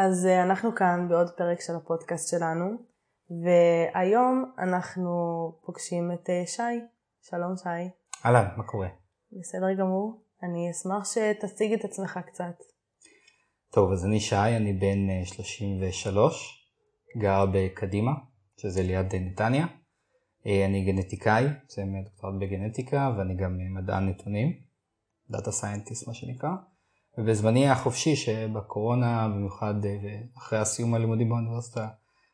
אז אה, אנחנו כאן בעוד פרק של הפודקאסט שלנו, והיום אנחנו פוגשים את אה, שי. שלום שי. אהלן, מה קורה? בסדר גמור. אני אשמח שתציג את עצמך קצת. טוב, אז אני שי, אני בן 33, אה, גר בקדימה, שזה ליד נתניה. אני גנטיקאי, מסיים דוקטורט בגנטיקה, ואני גם מדען נתונים, data scientist מה שנקרא. ובזמני החופשי שבקורונה, במיוחד אה, אחרי הסיום הלימודים באוניברסיטה,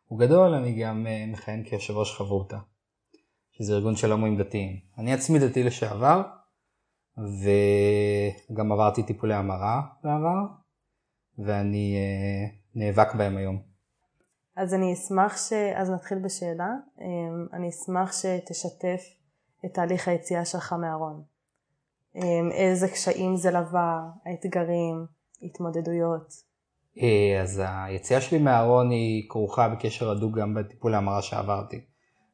הוא גדול, אני גם אה, מכהן כיושב ראש חברותא, שזה ארגון של הומואים דתיים. אני עצמי דתי לשעבר, וגם עברתי טיפולי המרה בעבר, ואני אה, נאבק בהם היום. אז אני אשמח ש... אז נתחיל בשאלה. אני אשמח שתשתף את תהליך היציאה שלך מהארון. אמ, איזה קשיים זה לווה, האתגרים, התמודדויות. אה, אז היציאה שלי מהארון היא כרוכה בקשר הדוק גם בטיפול להמרה שעברתי.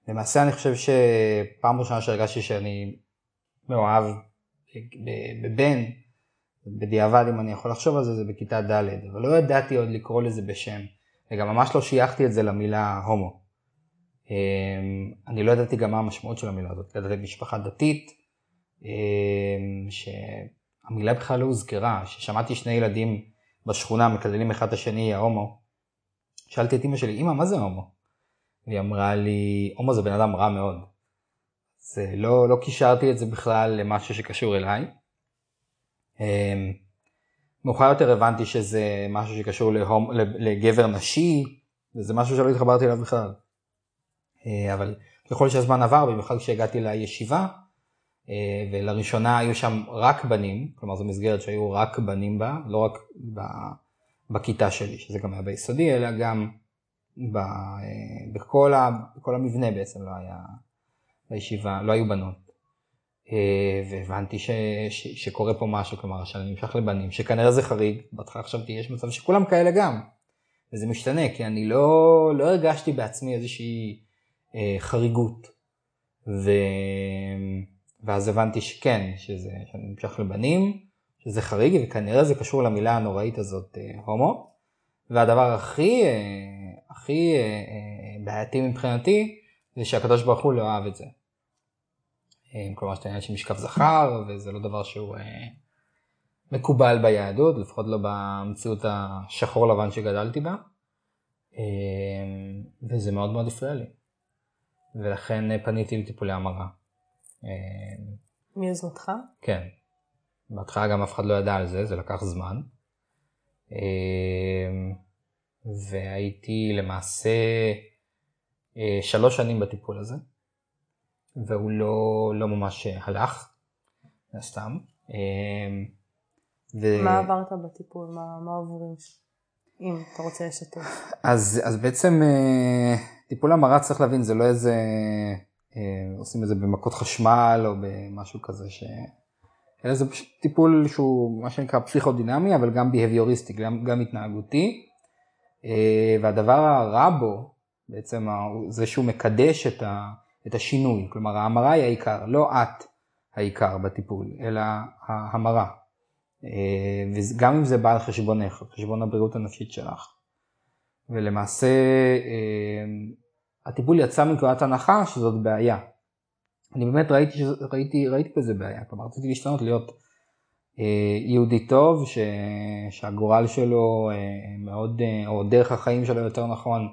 למעשה אני חושב שפעם ראשונה שהרגשתי שאני מאוהב בבן, בדיעבד אם אני יכול לחשוב על זה, זה בכיתה ד', אבל לא ידעתי עוד לקרוא לזה בשם, וגם ממש לא שייכתי את זה למילה הומו. אמ, אני לא ידעתי גם מה המשמעות של המילה הזאת, ידעתי משפחה דתית, שהמילה בכלל לא הוזכרה, ששמעתי שני ילדים בשכונה מקללים אחד את השני ההומו, שאלתי את אמא שלי, אמא מה זה הומו? והיא אמרה לי, הומו זה בן אדם רע מאוד. זה לא, לא קישרתי את זה בכלל למשהו שקשור אליי. אמ, מאוחר יותר הבנתי שזה משהו שקשור להום, לגבר נשי, וזה משהו שלא התחברתי אליו בכלל. אה, אבל ככל שהזמן עבר, במיוחד כשהגעתי לישיבה, ולראשונה היו שם רק בנים, כלומר זו מסגרת שהיו רק בנים בה, לא רק בכיתה שלי, שזה גם היה ביסודי, אלא גם ב, אה, בכל, ה, בכל המבנה בעצם לא היה בישיבה, לא היו בנות. אה, והבנתי ש, ש, שקורה פה משהו, כלומר שאני נמשך לבנים, שכנראה זה חריג, בהתחלה חשבתי יש מצב שכולם כאלה גם, וזה משתנה, כי אני לא, לא הרגשתי בעצמי איזושהי אה, חריגות. ו... ואז הבנתי שכן, שזה, שאני נמשך לבנים, שזה חריג, וכנראה זה קשור למילה הנוראית הזאת, אה, הומו. והדבר הכי, אה, הכי אה, בעייתי מבחינתי, זה שהקדוש ברוך הוא לא אהב את זה. כלומר, שאתה עניין של משכב זכר, וזה לא דבר שהוא מקובל ביהדות, לפחות לא במציאות השחור לבן שגדלתי בה. וזה מאוד מאוד הפריע לי. ולכן פניתי לטיפולי המרה. מיוזמתך? כן. בהתחלה גם אף אחד לא ידע על זה, זה לקח זמן. אמ, והייתי למעשה אה, שלוש שנים בטיפול הזה, והוא לא, לא ממש הלך, סתם. ו... מה עברת בטיפול? מה, מה עוברים? אם אתה רוצה לשתף. אז, אז בעצם אה, טיפול המרה צריך להבין זה לא איזה אה, עושים את זה במכות חשמל או במשהו כזה ש... אלא זה פשוט טיפול שהוא מה שנקרא פסיכודינמי אבל גם בהביוריסטי, גם, גם התנהגותי. אה, והדבר הרע בו בעצם זה שהוא מקדש את, ה, את השינוי, כלומר ההמרה היא העיקר, לא את העיקר בטיפול, אלא ההמרה. אה, וגם אם זה בא על חשבונך, חשבון הבריאות הנפשית שלך. ולמעשה הטיפול יצא מנקודת הנחה שזאת בעיה. אני באמת ראיתי, ראיתי, ראיתי בזה בעיה, כלומר רציתי להשתנות להיות אה, יהודי טוב, ש, שהגורל שלו אה, מאוד, אה, או דרך החיים שלו יותר נכון,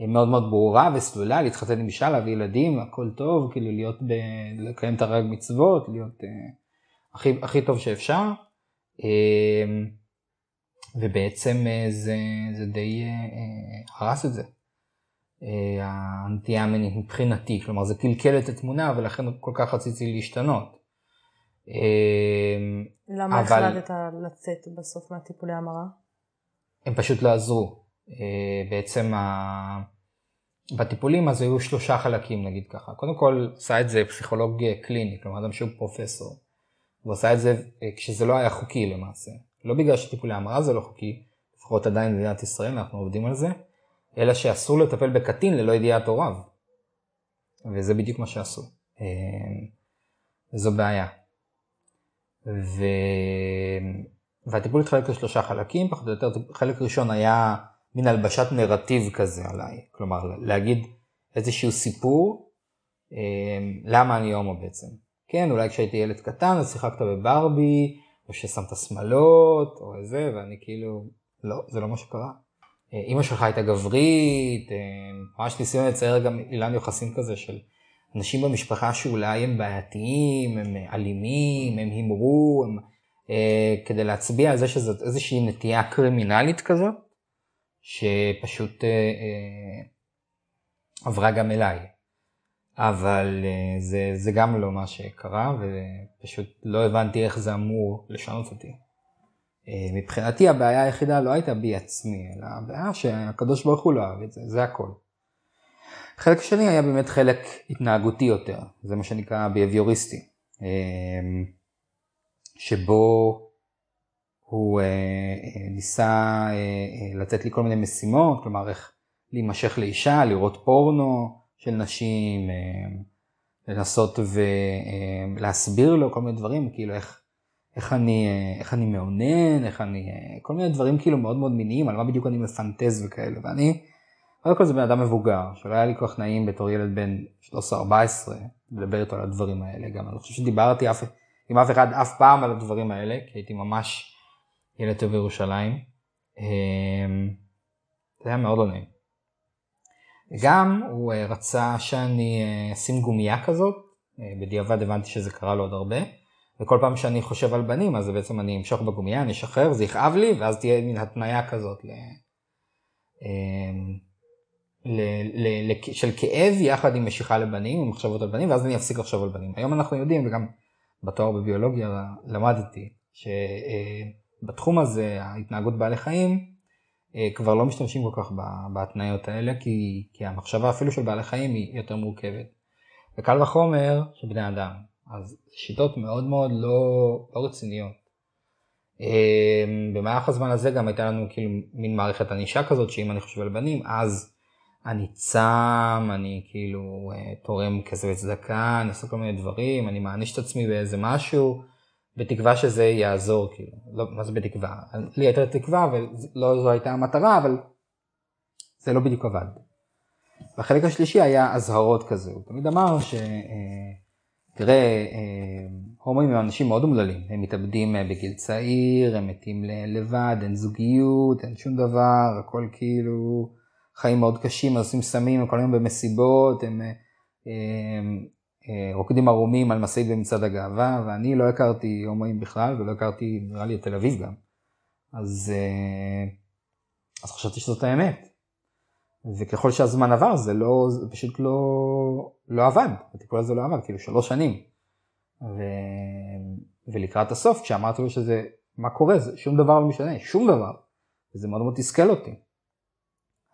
אה, מאוד מאוד ברורה וסלולה, להתחתן עם אישה, להביא ילדים, הכל טוב, כאילו להיות, ב, לקיים את הרג מצוות, להיות אה, הכי, הכי טוב שאפשר. אה, ובעצם אה, זה, זה די אה, אה הרס את זה. אה, הנטייה המינית מבחינתי, כלומר זה קלקל את התמונה ולכן כל כך רציתי להשתנות. אה, למה אבל... החלטת לצאת בסוף מהטיפולי המרה? הם פשוט לא עזרו. אה, בעצם ה... בטיפולים אז היו שלושה חלקים נגיד ככה. קודם כל עשה את זה פסיכולוג קליני, כלומר אדם שהוא פרופסור. הוא עשה את זה כשזה לא היה חוקי למעשה. לא בגלל שטיפולי המרה זה לא חוקי, לפחות עדיין במדינת ישראל אנחנו עובדים על זה. אלא שאסור לטפל בקטין ללא ידיעת הוריו. וזה בדיוק מה שעשו. אמ, זו בעיה. ו... והטיפול התחלק לשלושה חלקים, פחות או יותר, חלק ראשון היה מין הלבשת נרטיב כזה עליי, כלומר להגיד איזשהו סיפור, אמ, למה אני הומו בעצם. כן, אולי כשהייתי ילד קטן אז שיחקת בברבי, או ששמת שמלות, או איזה, ואני כאילו, לא, זה לא מה שקרה. אימא שלך הייתה גברית, ממש ניסיון לצייר גם אילן יוחסין כזה של אנשים במשפחה שאולי הם בעייתיים, הם אלימים, הם הימרו, הם, אה, כדי להצביע על זה שזאת איזושהי נטייה קרימינלית כזאת, שפשוט אה, אה, עברה גם אליי. אבל אה, זה, זה גם לא מה שקרה, ופשוט לא הבנתי איך זה אמור לשנות אותי. אה, מבחינתי הבעיה היחידה לא הייתה בי עצמי, אלא הבעיה שהקדוש ברוך הוא לא אהב את זה, זה הכל. החלק השני היה באמת חלק התנהגותי יותר, זה מה שנקרא ביהביוריסטי, אה, שבו הוא אה, ניסה לתת לי כל מיני משימות, כלומר איך להימשך לאישה, לראות פורנו של נשים, לנסות ולהסביר לו כל מיני דברים, כאילו איך איך אני, איך אני מאונן, איך אני, כל מיני דברים כאילו מאוד מאוד מיניים, על מה בדיוק אני מפנטז וכאלה, ואני, קודם כל זה בן אדם מבוגר, שלא היה לי כל כך נעים בתור ילד בן 13-14 לדבר איתו על הדברים האלה, גם אני לא חושב שדיברתי אף, עם אף אחד אף פעם על הדברים האלה, כי הייתי ממש ילד טוב בירושלים. אמ, זה היה מאוד לא נעים. גם הוא אה, רצה שאני אה, אשים גומייה כזאת, אה, בדיעבד הבנתי שזה קרה לו עוד הרבה. וכל פעם שאני חושב על בנים, אז בעצם אני אמשוך בגומייה, אני אשחרר, זה יכאב לי, ואז תהיה מין התניה כזאת ל... אמ, ל, ל, ל, של כאב יחד עם משיכה לבנים, עם מחשבות על בנים, ואז אני אפסיק לחשוב על בנים. היום אנחנו יודעים, וגם בתואר בביולוגיה למדתי, שבתחום הזה, ההתנהגות בעלי חיים, אה, כבר לא משתמשים כל כך בהתניות האלה, כי, כי המחשבה אפילו של בעלי חיים היא יותר מורכבת. וקל וחומר שבני אדם. אז שיטות מאוד מאוד לא, לא רציניות. אמ, במהלך הזמן הזה גם הייתה לנו כאילו מין מערכת ענישה כזאת שאם אני חושב על בנים אז אני צם, אני כאילו אה, תורם כסף וצדקה, אני עושה כל מיני דברים, אני מעניש את עצמי באיזה משהו, בתקווה שזה יעזור כאילו, לא, מה זה בתקווה? לי הייתה תקווה ולא זו הייתה המטרה אבל זה לא בדיוק עבד. והחלק השלישי היה אזהרות כזה, הוא תמיד אמר ש... אה, תראה, אה, הומואים הם אנשים מאוד אומללים, הם מתאבדים אה, בגיל צעיר, הם מתים לבד, אין זוגיות, אין שום דבר, הכל כאילו חיים מאוד קשים, עושים סמים, הם כל היום במסיבות, הם, הם, הם רוקדים ערומים על משאית במצעד הגאווה, ואני לא הכרתי הומואים בכלל, ולא הכרתי, נראה לי, את תל אביב גם. אז, אה, אז חשבתי שזאת האמת. וככל שהזמן עבר זה לא, זה פשוט לא, לא עבד, הטיפול הזה לא עבד, כאילו שלוש שנים. ו... ולקראת הסוף כשאמרתי לו שזה, מה קורה, זה, שום דבר לא משנה, שום דבר. וזה מאוד מאוד תסכל אותי.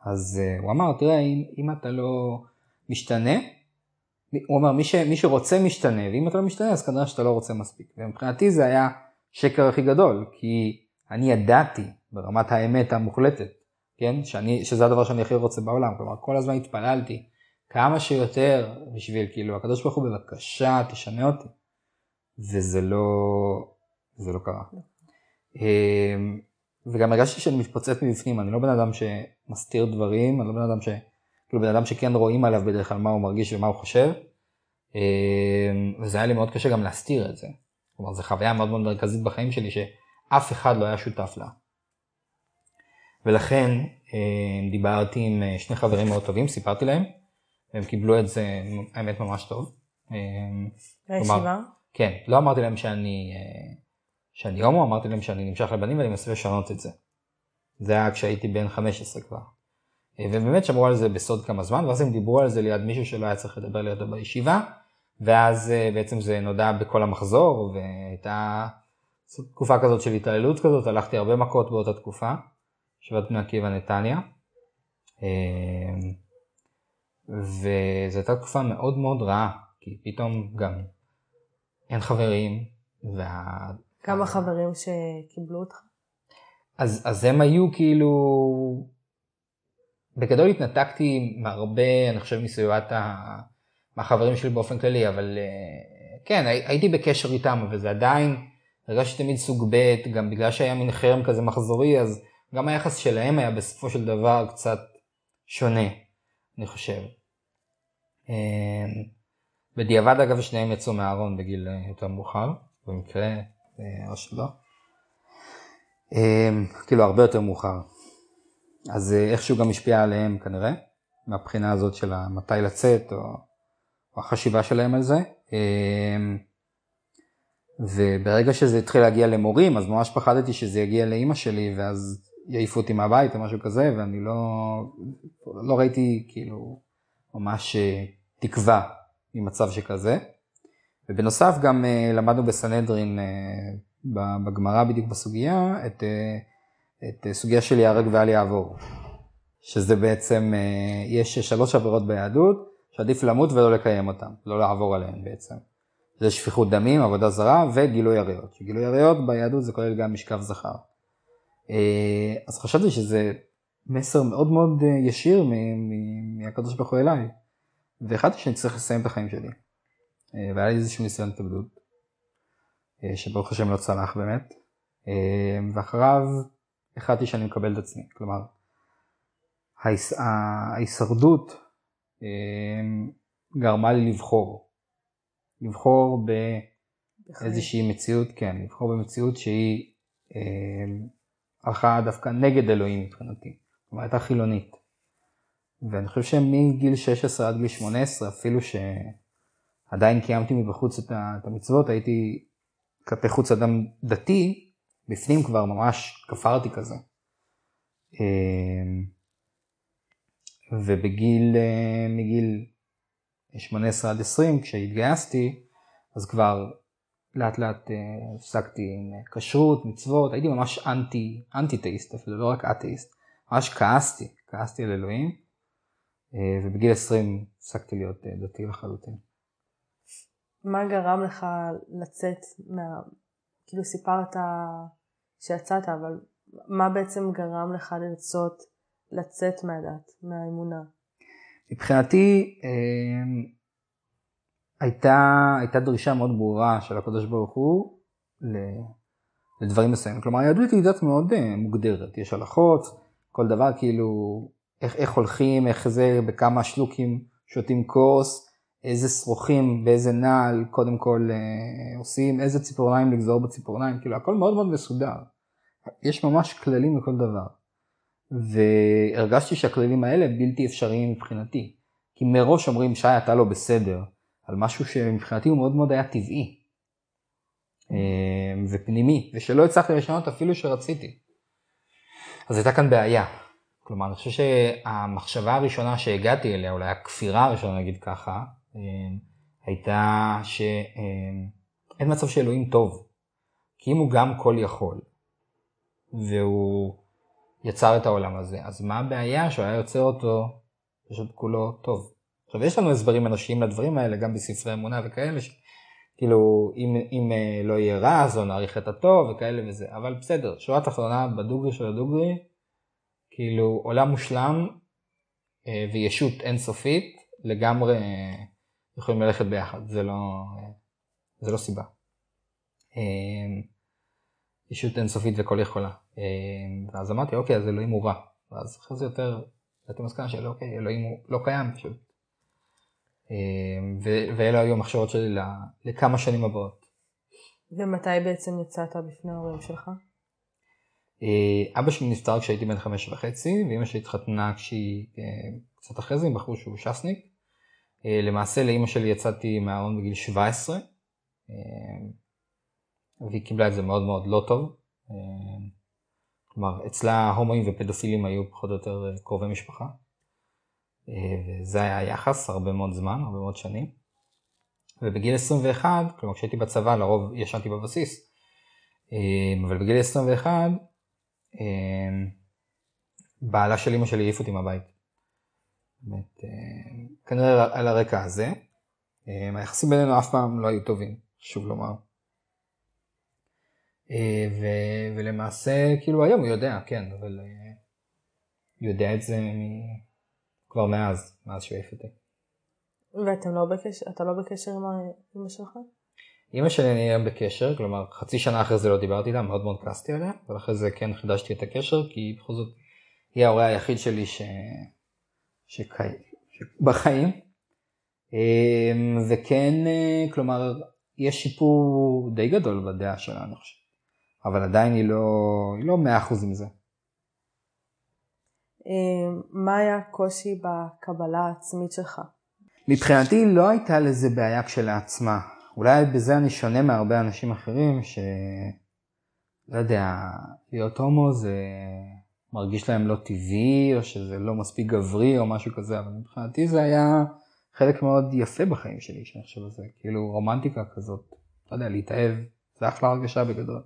אז uh, הוא אמר, תראה, אם, אם אתה לא משתנה, הוא אומר, מי, ש, מי שרוצה משתנה, ואם אתה לא משתנה אז כנראה שאתה לא רוצה מספיק. ומבחינתי זה היה שקר הכי גדול, כי אני ידעתי ברמת האמת המוחלטת כן? שאני, שזה הדבר שאני הכי רוצה בעולם, כלומר כל הזמן התפללתי כמה שיותר בשביל כאילו הקדוש ברוך הוא בבקשה תשנה אותי וזה לא, זה לא קרה. אמ, וגם הרגשתי שאני מתפוצץ מבפנים, אני לא בן אדם שמסתיר דברים, אני לא בן אדם ש... כאילו בן אדם שכן רואים עליו בדרך כלל מה הוא מרגיש ומה הוא חושב. אמ, וזה היה לי מאוד קשה גם להסתיר את זה. כלומר זו חוויה מאוד מאוד מרכזית בחיים שלי שאף אחד לא היה שותף לה. ולכן אה, דיברתי עם אה, שני חברים מאוד טובים, סיפרתי להם, והם קיבלו את זה, האמת, ממש טוב. בישיבה? כן, לא אמרתי להם שאני, אה, שאני הומו, אמרתי להם שאני נמשך לבנים ואני מנסה לשנות את זה. זה היה כשהייתי בן 15 כבר. ובאמת שמרו על זה בסוד כמה זמן, ואז הם דיברו על זה ליד מישהו שלא היה צריך לדבר לידו בישיבה, ואז בעצם זה נודע בכל המחזור, והייתה תקופה כזאת של התעללות כזאת, הלכתי הרבה מכות באותה תקופה. ישיבת בני עקיבא נתניה. אמ, וזו הייתה תקופה מאוד מאוד רעה, כי פתאום גם אין חברים. וה... כמה חברים שקיבלו אותך? אז, אז הם היו כאילו, בגדול התנתקתי מהרבה, אני חושב, מסביבת ה... מהחברים שלי באופן כללי, אבל אה, כן, הייתי בקשר איתם, אבל זה עדיין הרגשתי תמיד סוג ב', גם בגלל שהיה מין חרם כזה מחזורי, אז גם היחס שלהם היה בסופו של דבר קצת שונה, אני חושב. אמ, בדיעבד אגב שניהם יצאו מהארון בגיל אה, יותר מאוחר, במקרה אה, או שלא. אמ, כאילו הרבה יותר מאוחר. אז אה, איכשהו גם השפיע עליהם כנראה, מהבחינה הזאת של מתי לצאת, או, או החשיבה שלהם על זה. אמ, וברגע שזה התחיל להגיע למורים, אז ממש פחדתי שזה יגיע לאימא שלי, ואז יעיפו אותי מהבית או משהו כזה, ואני לא, לא ראיתי כאילו ממש אה, תקווה ממצב שכזה. ובנוסף גם אה, למדנו בסנהדרין בגמרא בדיוק בסוגיה את, את סוגיה של ייהרג ואל יעבור. שזה בעצם, אה, יש שלוש עבירות ביהדות שעדיף למות ולא לקיים אותן, לא לעבור עליהן בעצם. זה שפיכות דמים, עבודה זרה וגילוי עריות. שגילוי עריות ביהדות זה כולל גם משכב זכר. אה, אז חשבתי שזה מסר מאוד מאוד אה, ישיר מהקדוש ברוך הוא אליי. והחלטתי שאני צריך לסיים את החיים שלי. והיה לי איזשהו ניסיון התאבדות, שברוך השם לא צלח באמת. ואחריו החלטתי שאני מקבל את עצמי. כלומר, ההישרדות אמ, גרמה לי לבחור. לבחור באיזושהי מציאות, כן, לבחור במציאות שהיא הלכה דווקא נגד אלוהים מבחינתי. כלומר, הייתה חילונית. ואני חושב שמגיל 16 עד גיל 18, אפילו שעדיין קיימתי מבחוץ את המצוות, הייתי כלפי חוץ אדם דתי, בפנים כבר ממש כפרתי כזה. אמ, ובגיל, אה, מגיל 18 עד 20 כשהתגייסתי, אז כבר לאט לאט אה, הפסקתי עם אה, כשרות, מצוות, הייתי ממש אנטי, אנטי תאיסט אפילו, לא רק אתאיסט, ממש כעסתי, כעסתי על אלוהים, ובגיל 20 הפסקתי להיות דתי לחלוטין. מה גרם לך לצאת מה... כאילו סיפרת שיצאת, אבל מה בעצם גרם לך לרצות לצאת מהדת, מהאמונה? מבחינתי אה, הייתה, הייתה דרישה מאוד ברורה של הקדוש ברוך הוא לדברים מסוימים. כלומר, היהדות היא דת מאוד אה, מוגדרת, יש הלכות, כל דבר כאילו, איך, איך הולכים, איך זה, בכמה שלוקים שותים כוס, איזה שרוכים באיזה נעל קודם כל אה, עושים, איזה ציפורניים לגזור בציפורניים, כאילו הכל מאוד מאוד מסודר. יש ממש כללים לכל דבר. והרגשתי שהכללים האלה בלתי אפשריים מבחינתי. כי מראש אומרים שי אתה לא בסדר, על משהו שמבחינתי הוא מאוד מאוד היה טבעי אה, ופנימי, ושלא הצלחתי לשנות אפילו שרציתי. אז הייתה כאן בעיה. כלומר, אני חושב שהמחשבה הראשונה שהגעתי אליה, אולי הכפירה הראשונה נגיד ככה, אה, הייתה שאין אה, מצב שאלוהים טוב. כי אם הוא גם כל יכול, והוא יצר את העולם הזה, אז מה הבעיה שהוא היה יוצר אותו פשוט כולו טוב. עכשיו יש לנו הסברים אנושיים לדברים האלה גם בספרי אמונה וכאלה, ש... כאילו אם, אם אה, לא יהיה רע אז לא נעריך את הטוב וכאלה וזה, אבל בסדר, שורה תחתונה בדוגרי של הדוגרי, כאילו עולם מושלם אה, וישות אינסופית לגמרי אה, יכולים ללכת ביחד, זה לא, זה לא סיבה. ישות אינסופית וכל יכולה. ואז אמרתי, אוקיי, אז אלוהים הוא רע. ואז אחרי זה יותר, הייתי מסקנה של אוקיי, אלוהים הוא לא קיים פשוט. אמ, ואלה היו המחשבות שלי לכמה שנים הבאות. ומתי בעצם יצאת בפני ההורים שלך? אה, אבא שלי נפטר כשהייתי בן חמש וחצי, ואימא שלי התחתנה כשהיא אה, קצת אחרי זה עם בחור שהוא ש"סניק. אה, למעשה לאימא שלי יצאתי מהארון בגיל 17, והיא קיבלה את זה מאוד מאוד לא טוב. כלומר, אצלה הומואים ופדופילים היו פחות או יותר קרובי משפחה. אה, וזה היה היחס הרבה מאוד זמן, הרבה מאוד שנים. ובגיל 21, כלומר כשהייתי בצבא לרוב ישנתי בבסיס, אה, אבל בגיל 21 בעלה של אמא שלי העיף אותי מהבית. באמת, כנראה על הרקע הזה. היחסים בינינו אף פעם לא היו טובים, חשוב לומר. אה, ו, ולמעשה, כאילו היום הוא יודע, כן, אבל אה, יודע את זה. כבר מאז, מאז שהוא העיף אותי. ואתם לא בקשר, אתה לא בקשר עם אמא שלך? אימא שלי אני היום בקשר, כלומר חצי שנה אחרי זה לא דיברתי איתה, מאוד מאוד כעסתי עליה, אבל אחרי זה כן חידשתי את הקשר, כי בכל זאת היא ההורה היחיד שלי ש... שקי... בחיים. אמ, וכן, אה, כלומר, יש שיפור די גדול בדעה שלה, אני חושב. אבל עדיין היא לא, היא לא 100% עם זה. אמ, מה היה הקושי בקבלה העצמית שלך? מבחינתי לא הייתה לזה בעיה כשלעצמה. אולי בזה אני שונה מהרבה אנשים אחרים, ש... לא יודע, להיות הומו זה מרגיש להם לא טבעי, או שזה לא מספיק גברי, או משהו כזה, אבל מבחינתי זה היה חלק מאוד יפה בחיים שלי, שאני חושב על זה, כאילו רומנטיקה כזאת, לא יודע, להתאהב, זה אחלה הרגשה בגדול.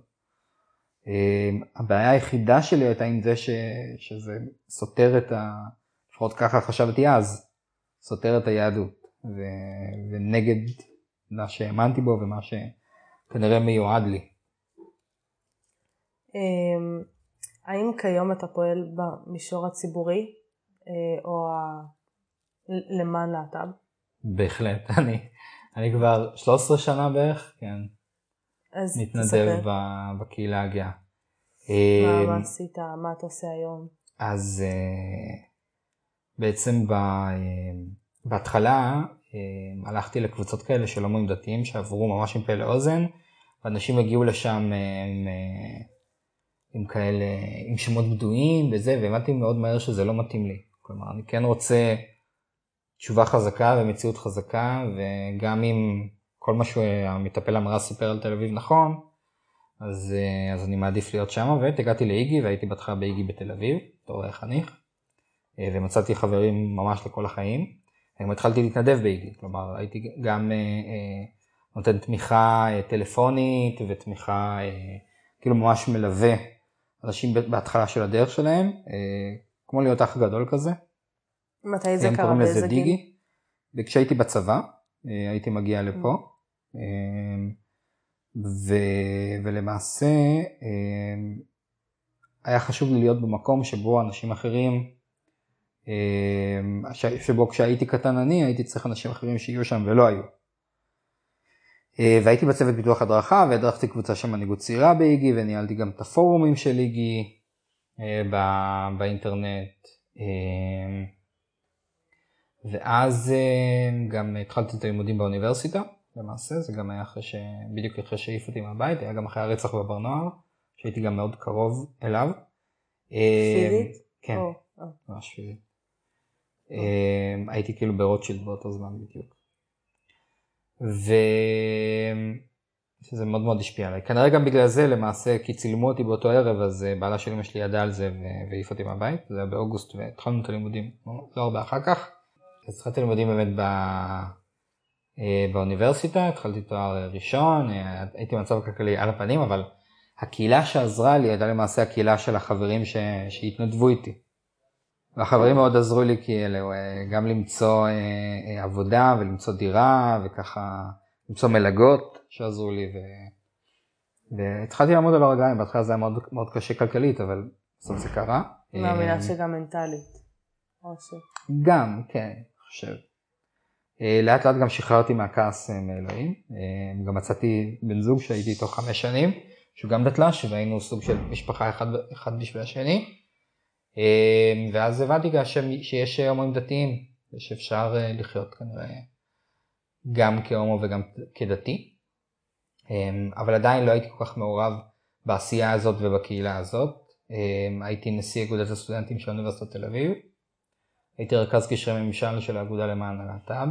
אמ, הבעיה היחידה שלי הייתה עם זה ש... שזה סותר את ה... לפחות ככה חשבתי אז, סותר את היהדות, ו... ונגד מה שהאמנתי בו ומה שכנראה מיועד לי. אמ, האם כיום אתה פועל במישור הציבורי אה, או למען להט"ב? בהחלט, אני, אני כבר 13 שנה בערך, כן, אז מתנדב בקהילה הגאה. מה, מה אמ, עשית? מה אתה עושה היום? אז אה, בעצם ב, אה, בהתחלה הלכתי לקבוצות כאלה של הומואים דתיים שעברו ממש עם פה לאוזן, ואנשים הגיעו לשם עם, עם כאלה, עם שמות בדויים וזה, והבנתי מאוד מהר שזה לא מתאים לי. כלומר, אני כן רוצה תשובה חזקה ומציאות חזקה, וגם אם כל מה שהמטפל המראה סיפר על תל אביב נכון, אז, אז אני מעדיף להיות שם, ובאמת הגעתי לאיגי והייתי בהתחלה באיגי בתל אביב, בתור חניך, ומצאתי חברים ממש לכל החיים. גם התחלתי להתנדב באיגי, כלומר הייתי גם אה, אה, נותן תמיכה אה, טלפונית ותמיכה, אה, כאילו ממש מלווה אנשים בהתחלה של הדרך שלהם, אה, כמו להיות אח גדול כזה. מתי זה קרה? באיזה גיל? וכשהייתי בצבא, אה, הייתי מגיע לפה, אה, ו... ולמעשה היה חשוב לי להיות במקום שבו אנשים אחרים, שבו כשהייתי קטן אני הייתי צריך אנשים אחרים שיהיו שם ולא היו. אה, והייתי בצוות פיתוח הדרכה והדרכתי קבוצה של מנהיגות צעירה באיגי וניהלתי גם את הפורומים של איגי אה, באינטרנט. אה, ואז גם התחלתי את הלימודים באוניברסיטה, למעשה, זה גם היה אחרי ש... בדיוק אחרי שהעיף אותי מהבית, היה גם אחרי הרצח בבר נוער, שהייתי גם מאוד קרוב אליו. פיזית? כן, ממש פיזית. הייתי כאילו ברוטשילד באותו זמן בדיוק. ושזה מאוד מאוד השפיע עליי. כנראה גם בגלל זה למעשה, כי צילמו אותי באותו ערב, אז אה, בעלה של אמא שלי ידעה על זה והעיף אותי מהבית, זה היה באוגוסט והתחלנו את הלימודים, לא הרבה אחר כך. אז התחלתי לימודים באמת ב... אה, באוניברסיטה, התחלתי תואר ראשון, אה, הייתי במצב כלכלי על הפנים, אבל הקהילה שעזרה לי הייתה למעשה הקהילה של החברים ש... שהתנדבו איתי. והחברים מאוד עזרו לי כאילו גם למצוא עבודה ולמצוא דירה וככה למצוא מלגות שעזרו לי ו... והתחלתי לעמוד על הרגליים, בהתחלה זה היה מאוד, מאוד קשה כלכלית אבל בסוף זה קרה. מאמינה שגם מנטלית. גם, כן, אני חושב. לאט לאט גם שחררתי מהכעס מאלוהים, גם מצאתי בן זוג שהייתי איתו חמש שנים, שהוא גם דתל"ש והיינו סוג של משפחה אחד, אחד בשביל השני. ואז הבנתי גם שיש הומואים דתיים, ושאפשר אה, לחיות כנראה גם כהומו וגם כדתי. אבל עדיין לא הייתי כל כך מעורב בעשייה הזאת ובקהילה הזאת. הייתי נשיא אגודת הסטודנטים של אוניברסיטת תל אביב. הייתי רכז קשרי ממשל של האגודה למען הלהט"ב.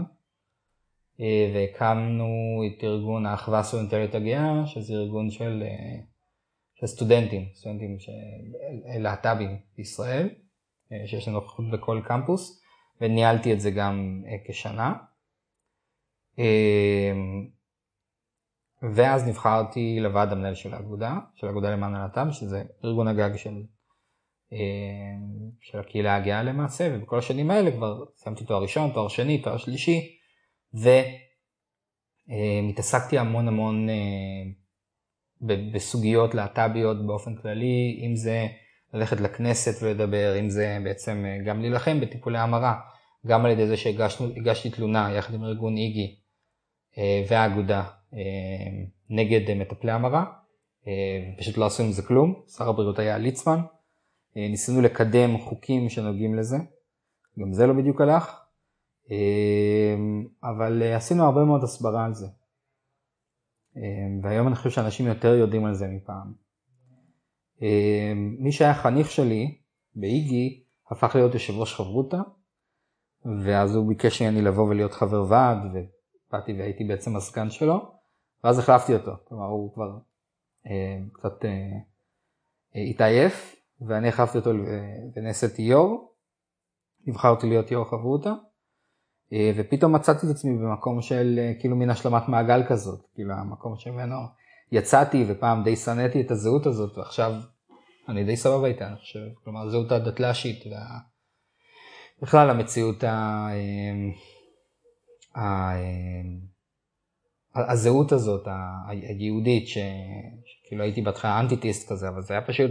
אה, והקמנו את ארגון האחווה הסטודנטלית הגאה, שזה ארגון של אה, של סטודנטים, סטודנטים להט"בים בישראל, אה, שיש לנו נוכחות בכל קמפוס, וניהלתי את זה גם אה, כשנה. אה, ואז נבחרתי לוועד המנהל של האגודה, של האגודה למען הלהט"ב, שזה ארגון הגג של, של הקהילה הגאה למעשה, ובכל השנים האלה כבר סיימתי תואר ראשון, תואר שני, תואר שלישי, והתעסקתי המון המון בסוגיות להט"ביות באופן כללי, אם זה ללכת לכנסת ולדבר, אם זה בעצם אה, גם להילחם בטיפולי המרה, גם על ידי זה שהגשתי תלונה יחד עם ארגון איגי אה, והאגודה נגד מטפלי המרה, פשוט לא עשו עם זה כלום, שר הבריאות היה ליצמן, ניסינו לקדם חוקים שנוגעים לזה, גם זה לא בדיוק הלך, אבל עשינו הרבה מאוד הסברה על זה. והיום אני חושב שאנשים יותר יודעים על זה מפעם. מי שהיה חניך שלי באיגי הפך להיות יושב ראש חברותה, ואז הוא ביקש ממני לבוא ולהיות חבר ועד, ובאתי והייתי בעצם הסגן שלו, ואז החלפתי אותו, כלומר הוא כבר אה, קצת אה, אה, התעייף, ואני החלפתי אותו ונעשיתי יו"ר, נבחרתי להיות יו"ר חברותה, אה, ופתאום מצאתי את עצמי במקום של אה, כאילו מין השלמת מעגל כזאת, כאילו המקום שממנו יצאתי ופעם די שנאתי את הזהות הזאת, ועכשיו אני די סבבה איתה, אני חושב, כלומר הזהות הדתל"שית, וה... בכלל המציאות ה... ה... הזהות הזאת היהודית, שכאילו הייתי בהתחלה אנטיטיסט כזה, אבל זה היה פשוט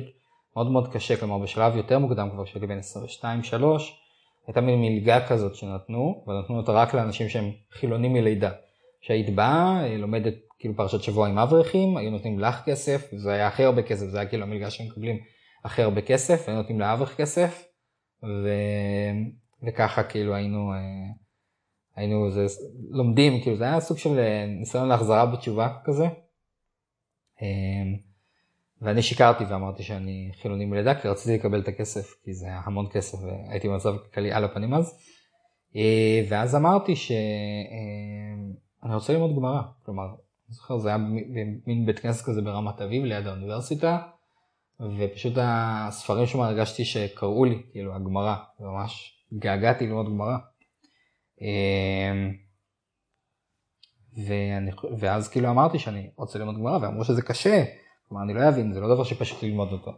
מאוד מאוד קשה, כלומר בשלב יותר מוקדם כבר, כשהייתי בן 22-3, הייתה מין מלגה כזאת שנתנו, ונתנו אותה רק לאנשים שהם חילונים מלידה. שהיית באה, לומדת כאילו פרשת שבוע עם אברכים, היו נותנים לך כסף, זה היה הכי הרבה כסף, זה היה כאילו המלגה מקבלים הכי הרבה כסף, היו נותנים לאברך כסף, ו... וככה כאילו היינו, אה, היינו זה, לומדים, כאילו זה היה סוג של אה, ניסיון להחזרה בתשובה כזה. אה, ואני שיקרתי ואמרתי שאני חילוני מלידה כי רציתי לקבל את הכסף, כי זה היה המון כסף והייתי במצב כלכלי על הפנים אז. ואז אמרתי שאני רוצה ללמוד גמרא, כלומר, אני זוכר זה היה מין בית כנסת כזה ברמת אביב ליד האוניברסיטה, ופשוט הספרים שם הרגשתי שקראו לי, כאילו הגמרא, ממש התגעגעתי ללמוד גמרא. אמ, ואני, ואז כאילו אמרתי שאני רוצה ללמוד גמרא, ואמרו שזה קשה, כלומר אני לא אבין, זה לא דבר שפשוט ללמוד אותו.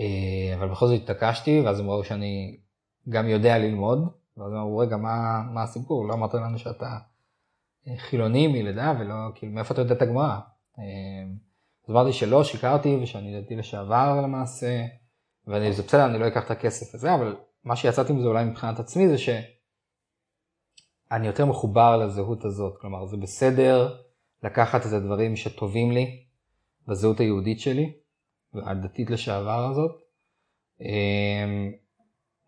אה, אבל בכל זאת התעקשתי, ואז הם ראו שאני גם יודע ללמוד, ואז הם אמרו, רגע, מה, מה הסיפור? לא אמרת לנו שאתה חילוני מלידה, ולא, כאילו, מאיפה אתה יודע את הגמרא? אמ, אז אמרתי שלא, שיקרתי, ושאני דתי לשעבר למעשה, וזה בסדר, אני לא אקח את הכסף הזה, אבל מה שיצאתי מזה אולי מבחינת עצמי זה שאני יותר מחובר לזהות הזאת, כלומר זה בסדר לקחת את הדברים שטובים לי בזהות היהודית שלי, הדתית לשעבר הזאת, אמ,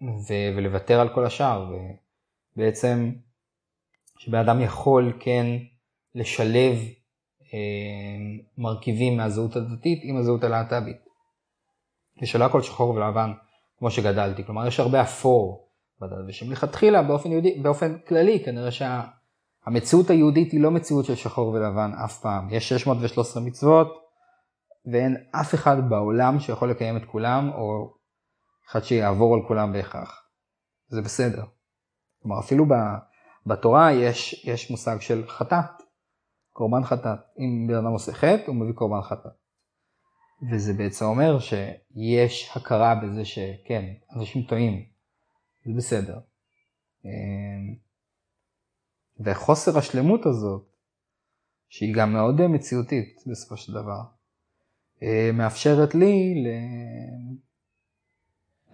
ו- ולוותר על כל השאר, ובעצם שבן אדם יכול כן לשלב אה, מרכיבים מהזהות הדתית עם הזהות הלהט"בית. ושלא הכל שחור ולבן כמו שגדלתי, כלומר יש הרבה אפור בדת, ושמלכתחילה באופן, יהודי, באופן כללי כנראה שהמציאות שה, היהודית היא לא מציאות של שחור ולבן אף פעם, יש 613 מצוות ואין אף אחד בעולם שיכול לקיים את כולם או אחד שיעבור על כולם בהכרח, זה בסדר. כלומר אפילו בתורה יש, יש מושג של חטאת, קורבן חטאת. אם בן אדם עושה חטא, הוא מביא קורבן חטאת. וזה בעצם אומר שיש הכרה בזה שכן, אנשים טועים, זה בסדר. אמ, וחוסר השלמות הזאת, שהיא גם מאוד מציאותית בסופו של דבר, מאפשרת לי ל...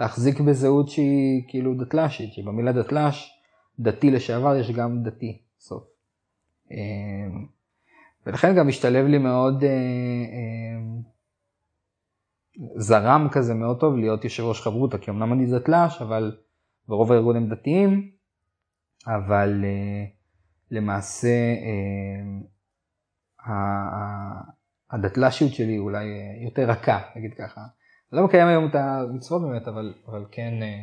להחזיק בזהות שהיא כאילו דתל"שית, שבמילה דתל"ש, דתי לשעבר יש גם דתי, סוף. אמ, ולכן גם משתלב לי מאוד, אה, אה, זרם כזה מאוד טוב להיות יושב ראש חברותא, כי אמנם אני דתל"ש, אבל ברוב הארגון הם דתיים, אבל אה, למעשה אה, הדתל"שיות שלי אולי אה, יותר רכה, נגיד ככה. לא מקיים היום את המצוות באמת, אבל, אבל כן, אה,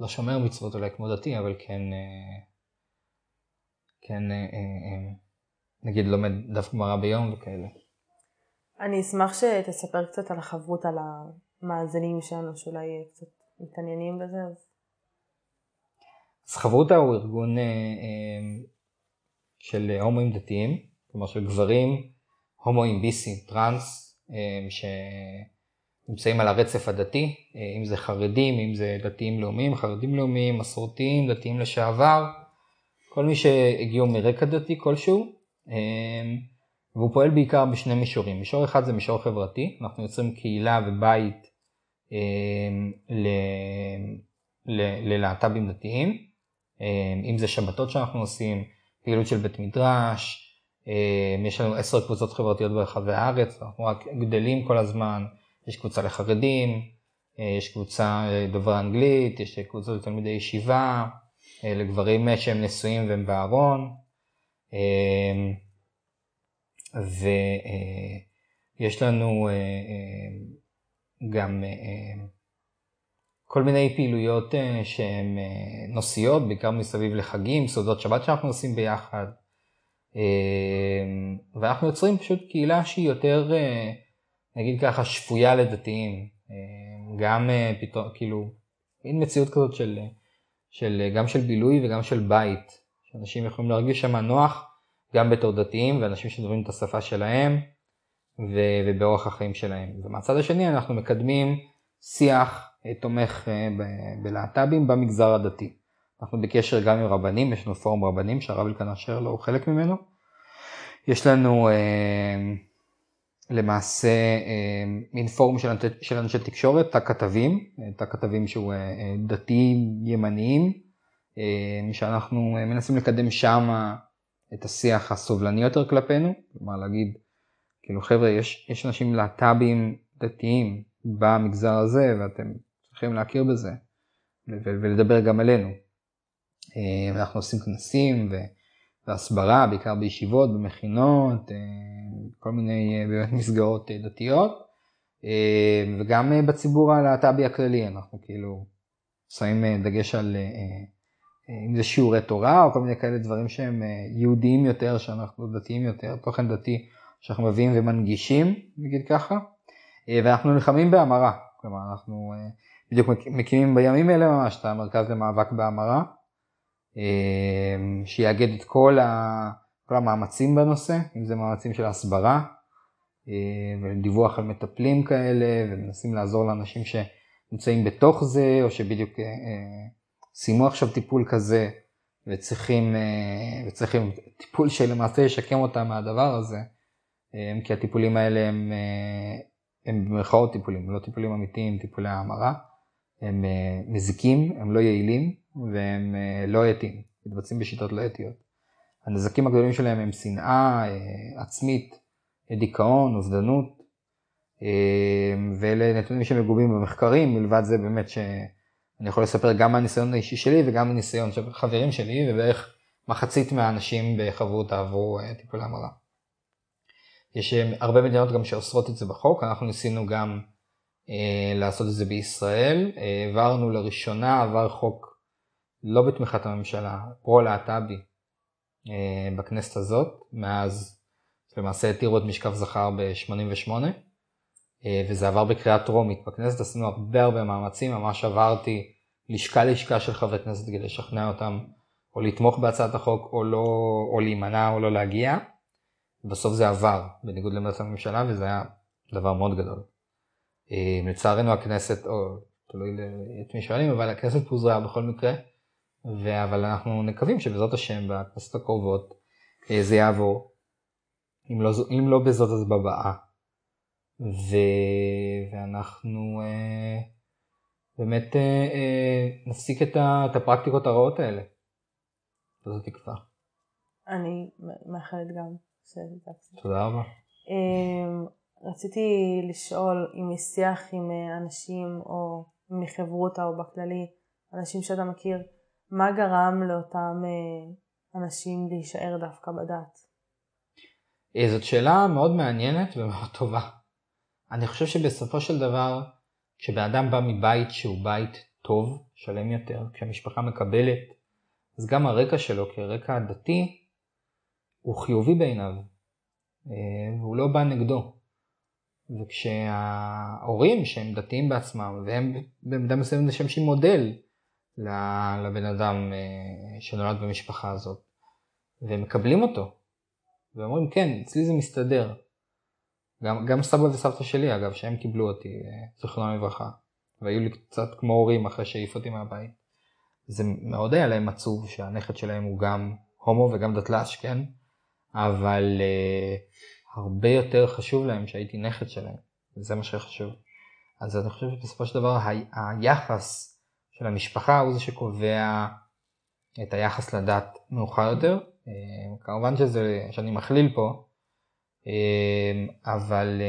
לא שומר מצוות אולי כמו דתי, אבל כן, אה, כן נגיד לומד דף גמרא ביום וכאלה. אני אשמח שתספר קצת על החברות, על המאזינים שלנו שאולי קצת מתעניינים בזה. אז חברותא הוא ארגון של הומואים דתיים, כלומר של גברים הומואים, ביסים, טראנס, אה, שנמצאים על הרצף הדתי, אם זה חרדים, אם זה דתיים לאומיים, חרדים לאומיים, מסורתיים, דתיים לשעבר, כל מי שהגיעו מרקע דתי כלשהו, אמ, והוא פועל בעיקר בשני מישורים. מישור אחד זה מישור חברתי, אנחנו יוצרים קהילה ובית ללהט"בים דתיים, אם זה שבתות שאנחנו עושים, פעילות של בית מדרש, יש לנו עשר קבוצות חברתיות ברחבי הארץ, אנחנו רק גדלים כל הזמן, יש קבוצה לחרדים, יש קבוצה דובר אנגלית, יש קבוצות לתלמידי ישיבה, לגברים שהם נשואים והם בארון, ויש לנו גם כל מיני פעילויות שהן נושאיות, בעיקר מסביב לחגים, סעודות שבת שאנחנו עושים ביחד. ואנחנו יוצרים פשוט קהילה שהיא יותר, נגיד ככה, שפויה לדתיים. גם פתאום, כאילו, מין מציאות כזאת של, של, גם של בילוי וגם של בית. שאנשים יכולים להרגיש שם נוח, גם בתור דתיים ואנשים שדוברים את השפה שלהם ובאורח החיים שלהם. ומהצד השני אנחנו מקדמים שיח תומך אה, בלהט"בים במגזר הדתי. אנחנו בקשר גם עם רבנים, יש לנו פורום רבנים שהרב אלקנה אשר לא הוא חלק ממנו. יש לנו אה, למעשה אה, מין פורום של, של אנשי תקשורת, תא כתבים, תא כתבים שהוא אה, דתיים ימניים, אה, שאנחנו מנסים לקדם שם את השיח הסובלני יותר כלפינו, כלומר להגיד, כאילו חבר'ה, יש, יש אנשים להט"בים דתיים במגזר הזה ואתם צריכים להכיר בזה ולדבר גם עלינו. אה, אנחנו עושים כנסים והסברה, בעיקר בישיבות, במכינות, אה, כל מיני באמת מסגרות דתיות, אה, וגם בציבור הלהט"בי הכללי, אנחנו כאילו שמים דגש על אם זה שיעורי תורה או כל מיני כאלה דברים שהם יהודיים יותר, שאנחנו דתיים יותר, תוכן דתי שאנחנו מביאים ומנגישים, נגיד ככה, ואנחנו נלחמים בהמרה, כלומר אנחנו בדיוק מקימים בימים אלה ממש את המרכז למאבק בהמרה, שיאגד את כל, ה, כל המאמצים בנושא, אם זה מאמצים של הסברה, ודיווח על מטפלים כאלה, ומנסים לעזור לאנשים שנמצאים בתוך זה, או שבדיוק סיימו עכשיו טיפול כזה, וצריכים, וצריכים טיפול שלמעשה ישקם אותם מהדבר הזה, כי הטיפולים האלה הם, הם במרכאות טיפולים, לא טיפולים אמיתיים, טיפולי המרה. הם אה, מזיקים, הם לא יעילים והם אה, לא אתיים, מתבצעים בשיטות לא אתיות. הנזקים הגדולים שלהם הם שנאה אה, עצמית, דיכאון, אובדנות, ואלה נתונים שמגובים במחקרים, מלבד זה באמת שאני יכול לספר גם מהניסיון האישי שלי וגם מהניסיון של חברים שלי, ובערך מחצית מהאנשים בחברותה עברו טיפולי המרה. יש הרבה מדינות גם שאוסרות את זה בחוק, אנחנו ניסינו גם אה, לעשות את זה בישראל. אה, העברנו לראשונה, עבר חוק לא בתמיכת הממשלה, פרו-להט"בי אה, בכנסת הזאת, מאז למעשה התירו את משכב זכר ב-88, וזה עבר בקריאה טרומית בכנסת, עשינו הרבה הרבה מאמצים, ממש עברתי לשכה לשכה של חברי כנסת כדי לשכנע אותם או לתמוך בהצעת החוק או, לא, או להימנע או לא להגיע. בסוף זה עבר, בניגוד לעמדת הממשלה, וזה היה דבר מאוד גדול. אה, לצערנו הכנסת, או תלוי את מי שואלים, אבל הכנסת פוזרה בכל מקרה. אבל אנחנו מקווים שבעזרת השם בכנסת הקרובות אה, זה יעבור, אם לא, אם לא בזאת אז בבאה, ו... ואנחנו אה, באמת אה, אה, נפסיק את, ה... את הפרקטיקות הרעות האלה. זאת תקווה. אני מאחלת גם שזה תודה רבה. אה, רציתי לשאול אם יש שיח עם אה, אנשים או מחברותה או בכללי, אנשים שאתה מכיר, מה גרם לאותם אה, אנשים להישאר דווקא בדת? אה, זאת שאלה מאוד מעניינת ומאוד טובה. אני חושב שבסופו של דבר, כשבן בא מבית שהוא בית טוב, שלם יותר, כשהמשפחה מקבלת, אז גם הרקע שלו כרקע דתי הוא חיובי בעיניו, והוא לא בא נגדו. וכשההורים שהם דתיים בעצמם והם במידה מסוימת משמשים מודל לבן אדם אה, שנולד במשפחה הזאת. והם מקבלים אותו. ואומרים כן אצלי זה מסתדר. גם, גם סבא וסבתא שלי אגב שהם קיבלו אותי אה, זכרונם לברכה. והיו לי קצת כמו הורים אחרי שהעיף אותי מהבית. זה מאוד היה להם עצוב שהנכד שלהם הוא גם הומו וגם דתל"ש כן? אבל uh, הרבה יותר חשוב להם שהייתי נכד שלהם, וזה מה שחשוב. אז אני חושב שבסופו של דבר היחס של המשפחה הוא זה שקובע את היחס לדת מאוחר יותר, כמובן שזה, שאני מכליל פה, אבל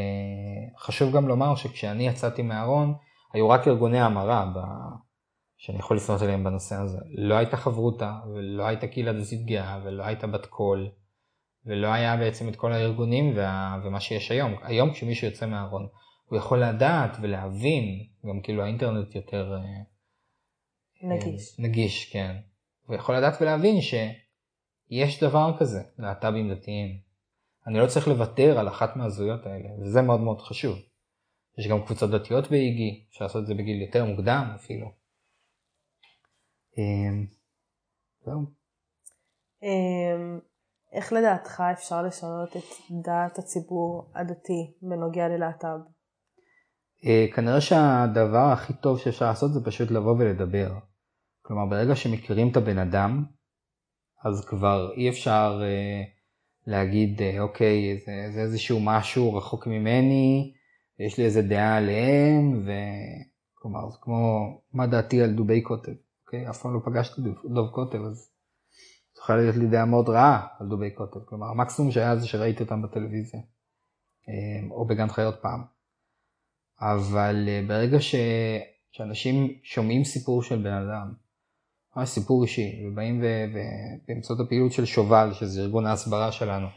חשוב גם לומר שכשאני יצאתי מהארון, היו רק ארגוני המרה שאני יכול לפנות אליהם בנושא הזה. לא הייתה חברותה, ולא הייתה קהילה דתית גאה, ולא הייתה בת קול, ולא היה בעצם את כל הארגונים וה... ומה שיש היום. היום כשמישהו יוצא מהארון, הוא יכול לדעת ולהבין, גם כאילו האינטרנט יותר... אה, נגיש. נגיש, כן. הוא יכול לדעת ולהבין שיש דבר כזה, להט"בים דתיים. אני לא צריך לוותר על אחת מהזהויות האלה, וזה מאוד מאוד חשוב. יש גם קבוצות דתיות באיגי, אפשר לעשות את זה בגיל יותר מוקדם אפילו. אמ, זהו. אמ, איך לדעתך אפשר לשנות את דעת הציבור הדתי בנוגע ללהט"ב? אה, כנראה שהדבר הכי טוב שאפשר לעשות זה פשוט לבוא ולדבר. כלומר, ברגע שמכירים את הבן אדם, אז כבר אי אפשר אה, להגיד, אה, אוקיי, זה, זה איזשהו משהו רחוק ממני, יש לי איזה דעה עליהם, וכלומר, זה כמו מה דעתי על דובי קוטב. אוקיי? אף פעם לא פגשתי דוב קוטב, אז יכולה להיות לי דעה מאוד רעה על דובי קוטב. כלומר, המקסימום שהיה זה שראיתי אותם בטלוויזיה, אמ, או בגן חיות פעם. אבל אה, ברגע ש... שאנשים שומעים סיפור של בן אדם, ממש סיפור אישי, ובאים ובאמצעות הפעילות של שובל, שזה ארגון ההסברה שלנו,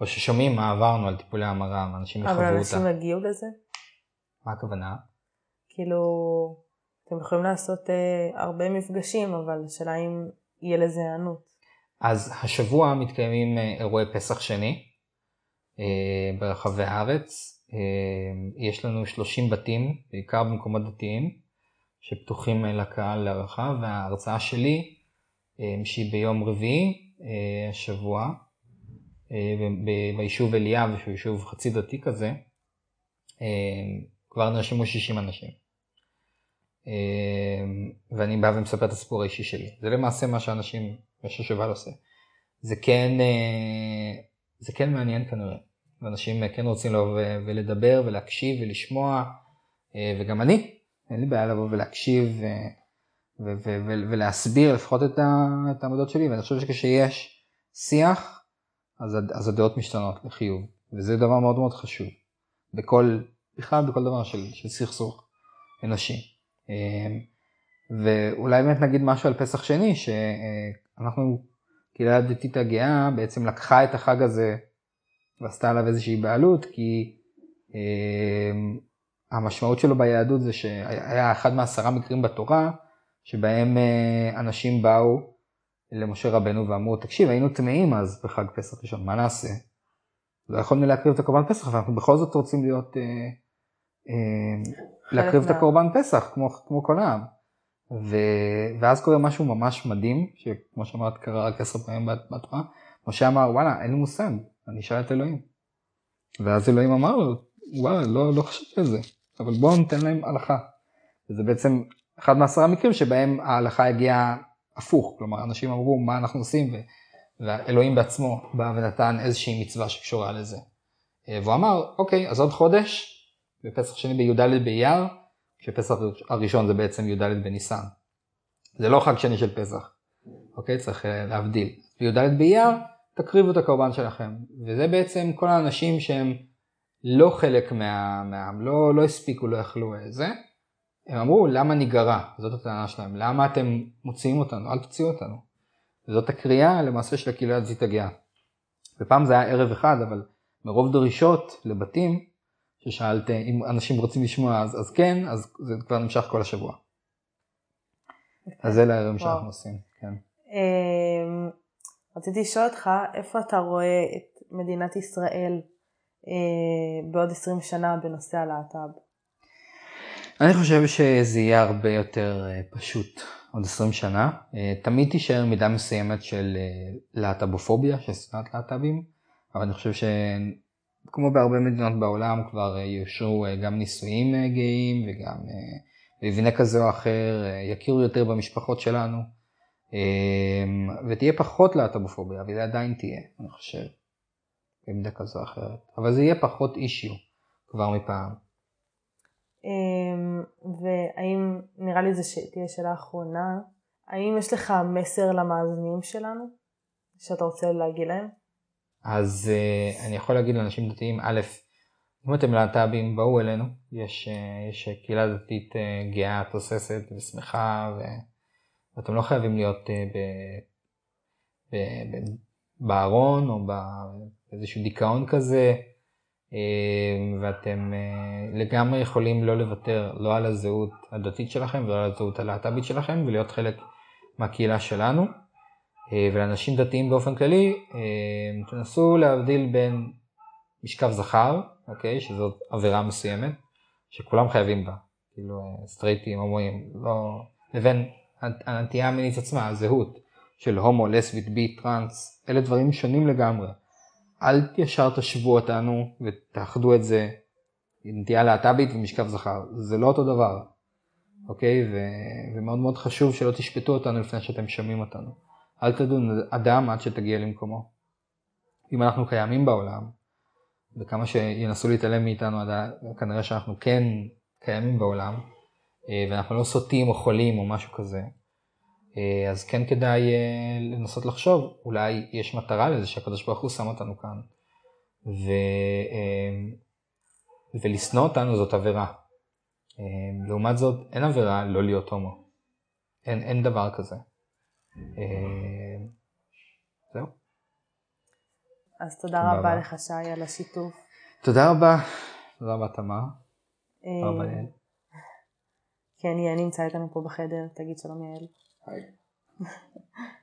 או ששומעים מה עברנו על טיפולי המרה, ואנשים יחוו אותה. אבל אנשים הגיעו לזה? מה הכוונה? כאילו, אתם יכולים לעשות אה, הרבה מפגשים, אבל השאלה אם יהיה לזה היענות. אז השבוע מתקיימים אה, אירועי פסח שני אה, ברחבי הארץ. אה, יש לנו 30 בתים, בעיקר במקומות דתיים, שפתוחים אה, לקהל להערכה, וההרצאה שלי, אה, שהיא ביום רביעי אה, השבוע, אה, ביישוב אליאב, שהוא יישוב חצי דתי כזה, אה, כבר נרשמו 60 אנשים. אמ, ואני בא ומספר את הסיפור האישי שלי. זה למעשה מה שאנשים, מה ששובל עושה. זה כן, זה כן מעניין כנראה. ואנשים כן רוצים לבוא ולדבר ולהקשיב ולשמוע, אה, וגם אני, אין לי בעיה לבוא ולהקשיב ו- ו- ו- ולהסביר לפחות את, ה- את העמדות שלי, ואני חושב שכשיש שיח, אז, אז הדעות משתנות לחיוב, וזה דבר מאוד מאוד חשוב. בכל, בכלל בכל דבר של, של סכסוך אנושי. ואולי באמת נגיד משהו על פסח שני, שאנחנו, קהילה הדתית הגאה בעצם לקחה את החג הזה ועשתה עליו איזושהי בעלות, כי אמ, המשמעות שלו ביהדות זה שהיה אחד מעשרה מקרים בתורה, שבהם אה, אנשים באו למשה רבנו ואמרו, תקשיב, היינו טמאים אז בחג פסח ראשון, מה נעשה? לא יכולנו להקריב את הקורבן פסח, ואנחנו בכל זאת רוצים להיות... אה, אה, להקריב את הקורבן פסח כמו, כמו כל העם. ו... ואז קורה משהו ממש מדהים, שכמו שאמרת קרה רק עשר פעמים בתורה, משה אמר וואלה אין לי מושג, אני אשאל את אלוהים. ואז אלוהים אמר לו וואלה לא, לא חשבתי על זה, אבל בואו ניתן להם הלכה. וזה בעצם אחד מעשרה מקרים שבהם ההלכה הגיעה הפוך, כלומר אנשים אמרו מה אנחנו עושים. ואלוהים בעצמו בא ונתן איזושהי מצווה שקשורה לזה. והוא אמר אוקיי אז עוד חודש בפסח שני בי"ד באייר, כשפסח הראשון זה בעצם י"ד בניסן. זה לא חג שני של פסח, אוקיי? צריך אה, להבדיל. בי"ד באייר תקריבו את הקורבן שלכם. וזה בעצם כל האנשים שהם לא חלק מה, מהעם, לא, לא הספיקו, לא יכלו אה, זה. הם אמרו למה ניגרע, זאת הטענה שלהם, למה אתם מוציאים אותנו, אל תוציאו אותנו. וזאת הקריאה למעשה של הקהילה הדתית הגאה. ופעם זה היה ערב אחד, אבל מרוב דרישות לבתים, ששאלת אם אנשים רוצים לשמוע אז, אז כן, אז זה כבר נמשך כל השבוע. אז זה לאירועים שאנחנו עושים, כן. אמ, רציתי לשאול אותך, איפה אתה רואה את מדינת ישראל אה, בעוד 20 שנה בנושא הלהט"ב? אני חושב שזה יהיה הרבה יותר אה, פשוט עוד 20 שנה. אה, תמיד תישאר מידה מסוימת של להט"בופוביה, של שנאת להט"בים, אבל אני חושב כמו בהרבה מדינות בעולם כבר אה, יאושרו אה, גם נישואים אה, גאים וגם מבנה כזה או אחר, יכירו יותר במשפחות שלנו ותהיה פחות להט"בופוביה, וזה עדיין תהיה, אני חושב, במידה כזו או אחרת, אבל זה יהיה פחות אישיו כבר מפעם. אמ, והאם, נראה לי זו תהיה שאלה אחרונה, האם יש לך מסר למאזינים שלנו? שאתה רוצה להגיד להם? אז uh, אני יכול להגיד לאנשים דתיים, א', אם אתם להט"בים, בואו אלינו, יש, uh, יש קהילה דתית uh, גאה, תוססת ושמחה, ו... ואתם לא חייבים להיות uh, ב... ב... ב... בארון או באיזשהו דיכאון כזה, uh, ואתם uh, לגמרי יכולים לא לוותר לא על הזהות הדתית שלכם ולא על הזהות הלהט"בית שלכם ולהיות חלק מהקהילה שלנו. אה, ולאנשים דתיים באופן כללי, אה, תנסו להבדיל בין משכב זכר, אוקיי, שזאת עבירה מסוימת, שכולם חייבים בה, כאילו אה, סטרייטים, הומואים, לא... לבין הנטייה המינית עצמה, הזהות של הומו, לסבית, בי, טראנס, אלה דברים שונים לגמרי. אל ישר תשוו אותנו ותאחדו את זה עם נטייה להט"בית ומשכב זכר, זה לא אותו דבר, אוקיי? ו... ומאוד מאוד חשוב שלא תשפטו אותנו לפני שאתם שומעים אותנו. אל תדון אדם עד שתגיע למקומו. אם אנחנו קיימים בעולם, וכמה שינסו להתעלם מאיתנו, כנראה שאנחנו כן קיימים בעולם, ואנחנו לא סוטים או חולים או משהו כזה, אה, אז כן כדאי אה, לנסות לחשוב, אולי יש מטרה לזה שהקדוש ברוך הוא שם אותנו כאן. ו... ולשנוא אותנו זאת עבירה. לעומת זאת, אין עבירה לא להיות הומו. אין, אין דבר כזה. אה, זהו. אז תודה רבה לך שי על השיתוף. תודה רבה. תודה רבה תמר. תודה רבה אה, יעל. כן, יעל נמצא איתנו פה בחדר, תגיד שלום יעל. היי.